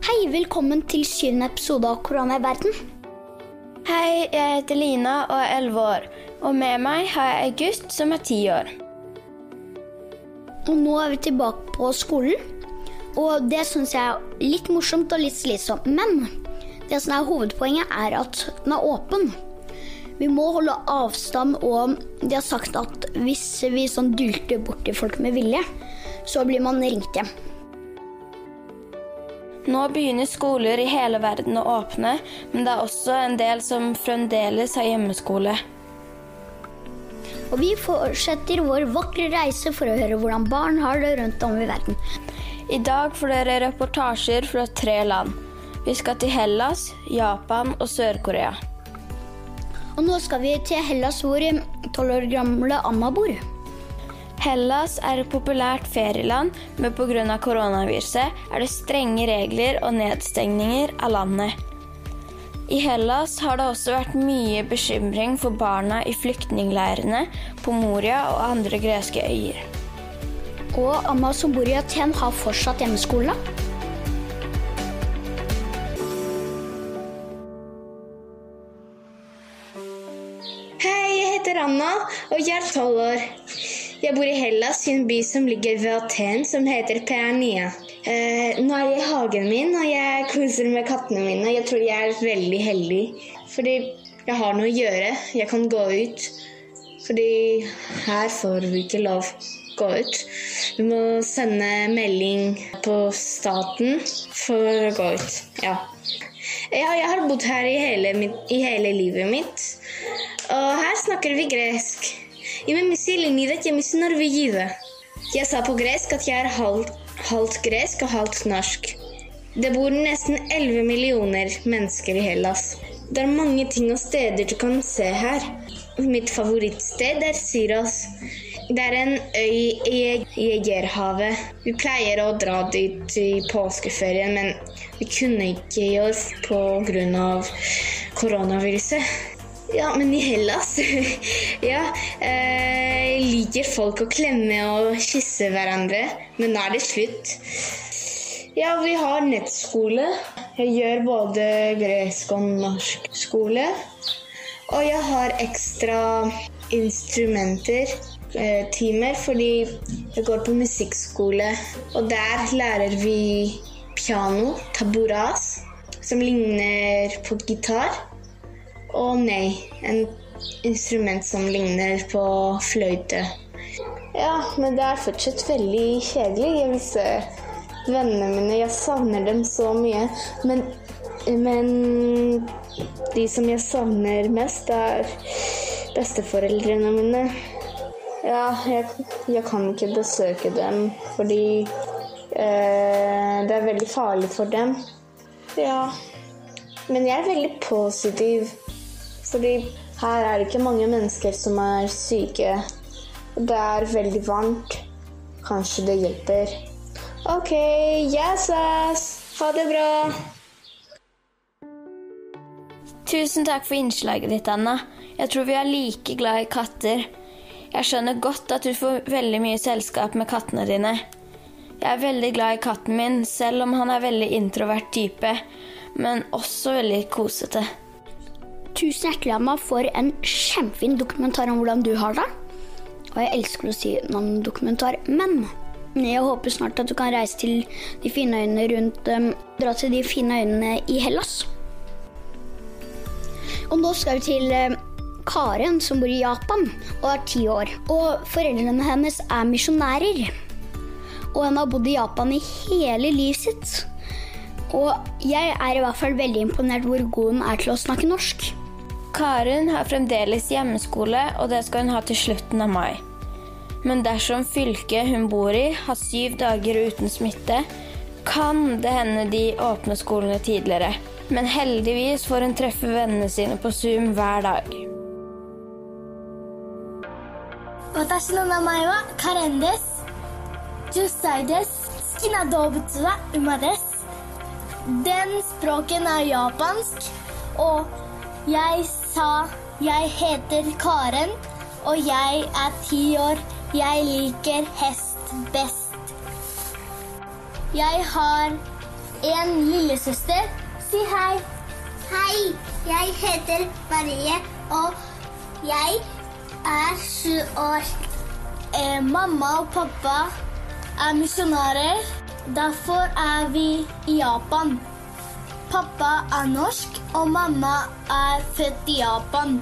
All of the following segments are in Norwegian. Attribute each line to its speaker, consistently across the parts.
Speaker 1: Hei, velkommen til syvende episode av Korona i verden.
Speaker 2: Hei, jeg heter Lina og er 11 år. Og med meg har jeg August som er 10 år.
Speaker 1: Og nå er vi tilbake på skolen. Og det syns jeg er litt morsomt og litt slitsomt. Men det som er hovedpoenget, er at den er åpen. Vi må holde avstand, og de har sagt at hvis vi sånn dulter borti folk med vilje, så blir man ringt hjem.
Speaker 2: Nå begynner skoler i hele verden å åpne, men det er også en del som fremdeles har hjemmeskole.
Speaker 1: Og vi fortsetter vår vakre reise for å høre hvordan barn har det rundt om i verden.
Speaker 2: I dag får dere reportasjer fra tre land. Vi skal til Hellas, Japan og Sør-Korea.
Speaker 1: Og nå skal vi til Hellas, hvor tolv år gamle Amma bor.
Speaker 2: Hellas er et populært ferieland, men pga. koronaviruset er det strenge regler og nedstengninger av landet. I Hellas har det også vært mye bekymring for barna i flyktningleirene på Moria og andre greske øyer.
Speaker 1: Og Amma som bor i Aten, har fortsatt hjemmeskole.
Speaker 3: Hei, jeg heter Anna, og jeg er tolv år. Jeg bor i Hellas, i en by som ligger ved Aten, som heter Peania. Eh, nå er jeg i hagen min, og jeg koser med kattene mine. Jeg tror jeg er veldig heldig, fordi jeg har noe å gjøre. Jeg kan gå ut, fordi her får vi ikke lov gå ut. Vi må sende melding på staten for å gå ut. Ja. Ja, jeg har bodd her i hele, i hele livet mitt. Og her snakker vi gresk. Είμαι Ελληνίδα και μισή Νορβηγίδα. Jeg sa på gresk at jeg er halvt, halvt gresk og halvt norsk. Det bor nesten 11 millioner mennesker i Hellas. Det er mange ting og steder du kan se her. Mitt favorittsted er Syros. Det er en øy i Egerhavet. Vi pleier å dra dit i påskeferien, men vi kunne ikke i år pga. koronaviruset. Ja, men i Hellas Ja. Eh, liker folk å klemme og kysse hverandre. Men nå er det slutt. Ja, vi har nettskole. Jeg gjør både gresk og norsk skole. Og jeg har ekstra instrumenter, eh, timer, fordi jeg går på musikkskole. Og der lærer vi piano, taburas, som ligner på gitar. Og nei, en instrument som ligner på fløyte. Ja, men det er fortsatt veldig kjedelig. Jeg vil se vennene mine. Jeg savner dem så mye. Men, men de som jeg savner mest, er besteforeldrene mine. Ja, jeg, jeg kan ikke besøke dem fordi eh, det er veldig farlig for dem. Ja. Men jeg er veldig positiv. Fordi her er det ikke mange mennesker som er syke. Det er veldig varmt. Kanskje det hjelper. OK, yes, ass. Ha det bra.
Speaker 2: Tusen takk for innslaget ditt, Anna. Jeg tror vi er like glad i katter. Jeg skjønner godt at du får veldig mye selskap med kattene dine. Jeg er veldig glad i katten min, selv om han er veldig introvert type, men også veldig kosete.
Speaker 1: Tusen hjertelig, av meg for en kjempefin dokumentar om hvordan du har det. Og jeg elsker å si navn dokumentar, men jeg håper snart at du kan reise til de fine øyene rundt um, Dra til de fine øyene i Hellas. Og nå skal vi til um, Karen, som bor i Japan og er ti år. Og foreldrene hennes er misjonærer. Og hun har bodd i Japan i hele livet sitt. Og jeg er i hvert fall veldig imponert hvor god hun er til å snakke norsk.
Speaker 2: Karen har fremdeles hjemmeskole, og det skal hun ha til slutten av mai. Men dersom fylket hun bor i har syv dager uten smitte, kan det hende de åpner skolene tidligere. Men heldigvis får hun treffe vennene sine på Zoom hver dag.
Speaker 4: 私の名前はカレンです10歳です好きな動物は馬です Den språken er japansk Og jeg sa Jeg heter Karen Og jeg er ti år Jeg liker hest best Jeg har en lillesøster. Si hei.
Speaker 5: Hei, jeg heter Marie, og jeg er sju år.
Speaker 4: Eh, mamma og pappa er misjonærer. Derfor er vi i Japan. Pappa er norsk, og mamma er født i Japan.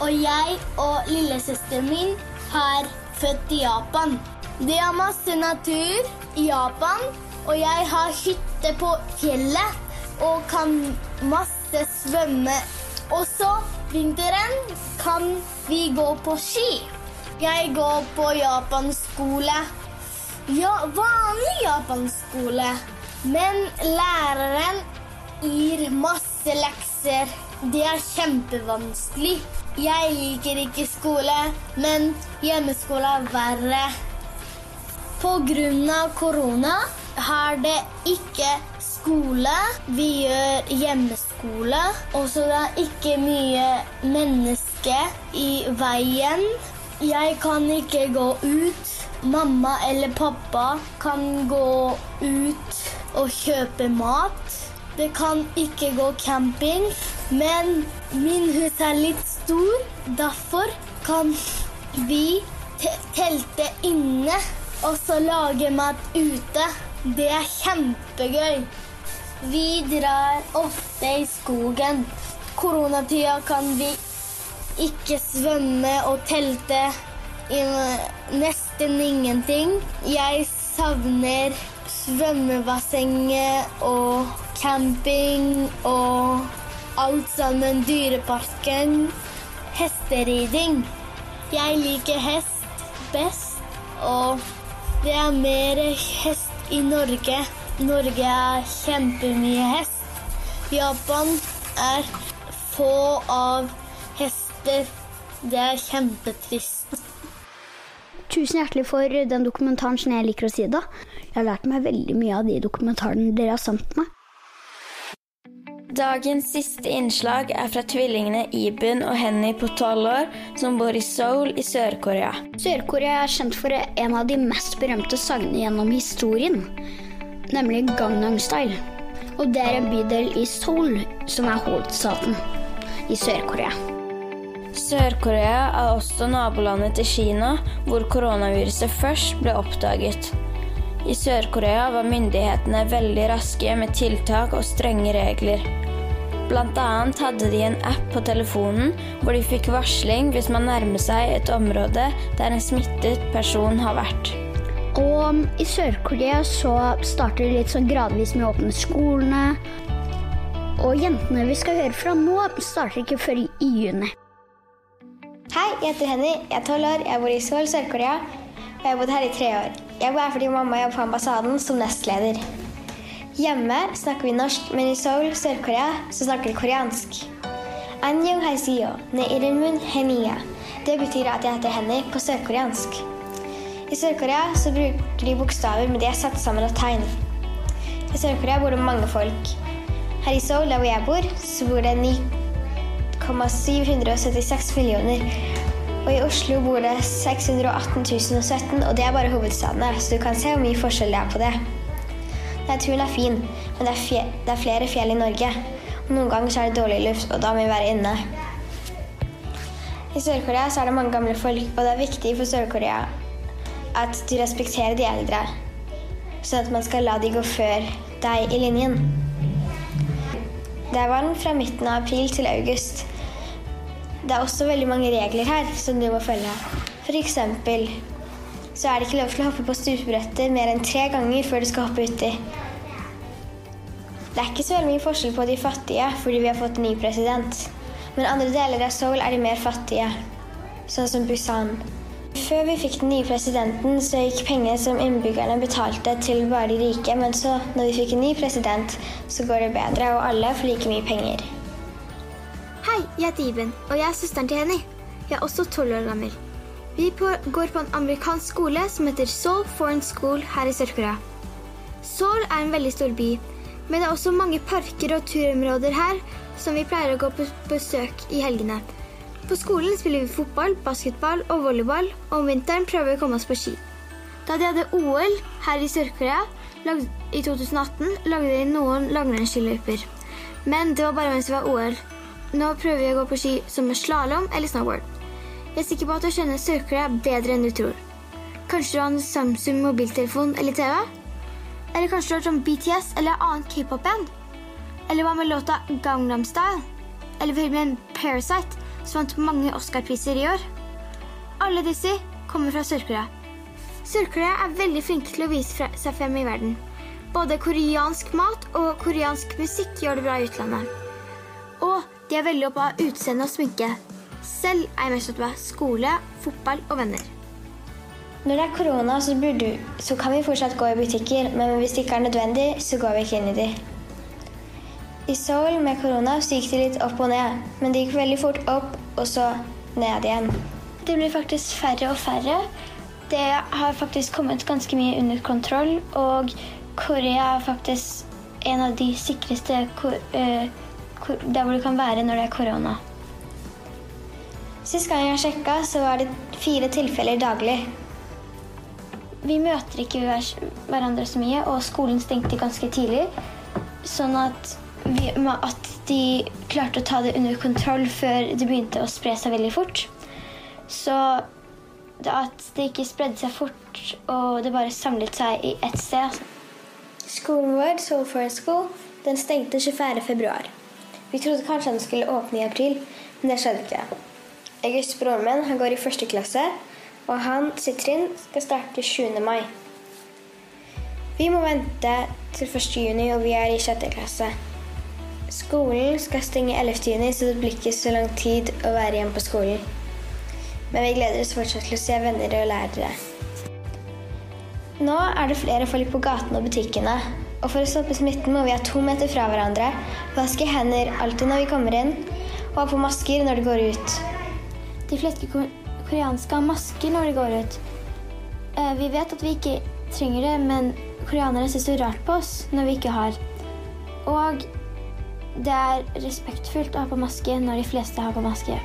Speaker 4: Og jeg og lillesøsteren min er født i Japan. Det er masse natur i Japan, og jeg har hytte på fjellet og kan masse svømme. Og så vinteren kan vi gå på ski. Jeg går på japanskole. Ja, vanlig japanskole. Men læreren gir masse lekser. Det er kjempevanskelig. Jeg liker ikke skole, men hjemmeskole er verre. Av korona har det ikke skole. Vi gjør hjemmeskole. Og så det er ikke mye mennesker i veien. Jeg kan ikke gå ut. Mamma eller pappa kan gå ut og kjøpe mat. Det kan ikke gå camping. Men min hus er litt stor. Derfor kan vi te telte inne og så lage mat ute. Det er kjempegøy. Vi drar ofte i skogen. Koronatida kan vi ikke svømme og telte i nesten ingenting. Jeg savner svømmebassenget og camping og alt sammen. Dyreparken. Hesteriding. Jeg liker hest best, og det er mer hest i Norge. Norge er kjempemye hest. Japan er få av hester. Det er kjempetrist.
Speaker 1: Tusen hjertelig for den dokumentaren som jeg liker å si da. Jeg har lært meg veldig mye av de dokumentarene dere har sendt meg.
Speaker 2: Dagens siste innslag er fra tvillingene Ibun og Henny på tolv år, som bor i Seoul i Sør-Korea.
Speaker 1: Sør-Korea er kjent for en av de mest berømte sangene gjennom historien, nemlig Gangnam Style. Og det er en bydel i Seoul som er hovedstaten i Sør-Korea.
Speaker 2: Sør-Korea er også nabolandet til Kina, hvor koronaviruset først ble oppdaget. I Sør-Korea var myndighetene veldig raske med tiltak og strenge regler. Blant annet hadde de en app på telefonen hvor de fikk varsling hvis man nærmer seg et område der en smittet person har vært.
Speaker 1: Og i Sør-Korea så starter det litt sånn gradvis med å åpne skolene. Og jentene vi skal høre fra nå, starter ikke før i juni.
Speaker 6: Hei, jeg heter Henny. Jeg er tolv år. Jeg bor i Seoul, Sør-Korea. Og jeg har bodd her i tre år. Jeg bor her fordi mamma jobber på ambassaden som nestleder. Hjemme snakker vi norsk, men i Seoul, Sør-Korea, så snakker de koreansk. Anjong haisio, ne irenmun henia. Det betyr at jeg heter Henny på sørkoreansk. I Sør-Korea så bruker de bokstaver, men de er satt sammen av tegn. I Sør-Korea bor det mange folk. Her i Seoul, der hvor jeg bor, så bor det 9,776 millioner. Og i Oslo bor det 618 017, og det er bare hovedstadene, så du kan se hvor mye forskjell det er på det. Naturen er fin, men det er, fje det er flere fjell i Norge. Og noen ganger så er det dårlig luft, og da må vi være inne. I Sør-Korea så er det mange gamle folk, og det er viktig for Sør-Korea at du respekterer de eldre, sånn at man skal la de gå før deg i linjen. Det er varmt fra midten av april til august. Det er også veldig mange regler her som du må følge. Eksempel så er det ikke lov til å hoppe på stupebrettet mer enn tre ganger før du skal hoppe uti. Det er ikke så veldig mye forskjell på de fattige fordi vi har fått en ny president. Men andre deler av Seoul er de mer fattige, sånn som Busan. Før vi fikk den nye presidenten, så gikk penger som innbyggerne betalte, til bare de rike. Men så, når vi fikk en ny president, så går det bedre, og alle får like mye penger.
Speaker 7: Hei, jeg heter Iben, og jeg er søsteren til Henny. Jeg er også tolv år gammel. Vi går på en amerikansk skole som heter Seoul Foreign School her i Sør-Korea. Seoul er en veldig stor by, men det er også mange parker og turområder her som vi pleier å gå på besøk i helgene. På skolen spiller vi fotball, basketball og volleyball, og om vinteren prøver vi å komme oss på ski. Da de hadde OL her i Sør-Korea, I 2018 lagde de noen langrennsskiløyper. Men det var bare mens vi var OL. Nå prøver vi å gå på ski som slalåm eller snowboard. Jeg er sikker på at du skjønner Sør-Korea bedre enn du tror. Kanskje du har en Samsung mobiltelefon eller TV? Eller kanskje du har sånn BTS eller annet k-pop-band? Eller hva med låta Gangnam Style? Eller filmen Parasite, som vant mange Oscar-priser i år? Alle disse kommer fra Sør-Korea. Er veldig flinke til å vise seg frem i verden. Både koreansk mat og koreansk musikk gjør det bra i utlandet. Og de er veldig oppe av utseende og sminke. Selv er jeg mest opptatt av skole, fotball og venner.
Speaker 6: Når det er korona, så, så, kan vi fortsatt gå i butikker, men hvis det ikke er nødvendig, så går vi ikke inn i de. I Seoul med korona så gikk det litt opp og ned, men det gikk veldig fort opp og så ned igjen.
Speaker 8: Det blir faktisk færre og færre. Det har faktisk kommet ganske mye under kontroll, og Korea er faktisk en av de sikreste eh, der hvor du kan være når det er korona.
Speaker 6: Sist gang jeg sjekka, så var det fire tilfeller daglig.
Speaker 8: Vi møter ikke hverandre så mye, og skolen stengte ganske tidlig. Sånn at, vi, at de klarte å ta det under kontroll før det begynte å spre seg veldig fort. Så at det ikke spredde seg fort, og det bare samlet seg i ett sted.
Speaker 6: Skolen vår, Soul Forest School, den stengte 24.2. Vi trodde kanskje den skulle åpne i april, men det skjedde ikke. August broren min han går i første klasse, og han sitt trinn skal starte 7. mai. Vi må vente til 1. juni, og vi er i 6. klasse. Skolen skal stenge 11. juni, så det blir ikke så lang tid å være hjemme på skolen. Men vi gleder oss fortsatt til å se venner og lærere. Nå er det flere folk på gatene og butikkene. Og for å stoppe smitten må vi ha to meter fra hverandre, vaske hender alltid når vi kommer inn, og ha på masker når det går ut.
Speaker 8: De fleste koreanske har masker når de går ut. Eh, vi vet at vi ikke trenger det, men koreanere ser så rart på oss når vi ikke har. Og det er respektfullt å ha på maske når de fleste har på maske.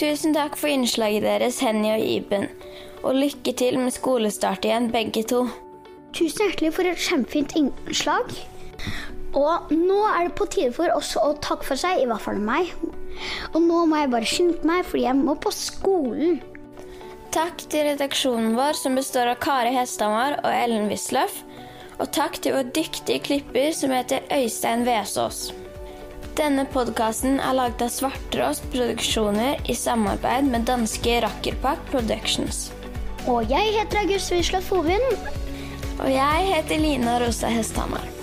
Speaker 2: Tusen takk for innslaget deres, Henny og Iben. Og lykke til med skolestart igjen, begge to.
Speaker 1: Tusen hjertelig for et kjempefint innslag. Og nå er det på tide for oss å takke for seg, i hvert fall meg. Og nå må jeg bare skynde meg, fordi jeg må på skolen.
Speaker 2: Takk til redaksjonen vår, som består av Kari Hesthamar og Ellen Wisløff. Og takk til vår dyktige klipper, som heter Øystein Vesaas. Denne podkasten er laget av Svarttrost Produksjoner i samarbeid med danske Rakkerpak Productions.
Speaker 1: Og jeg heter August Wisløff Hovin.
Speaker 2: Og jeg heter Lina Rosa Hesthamar.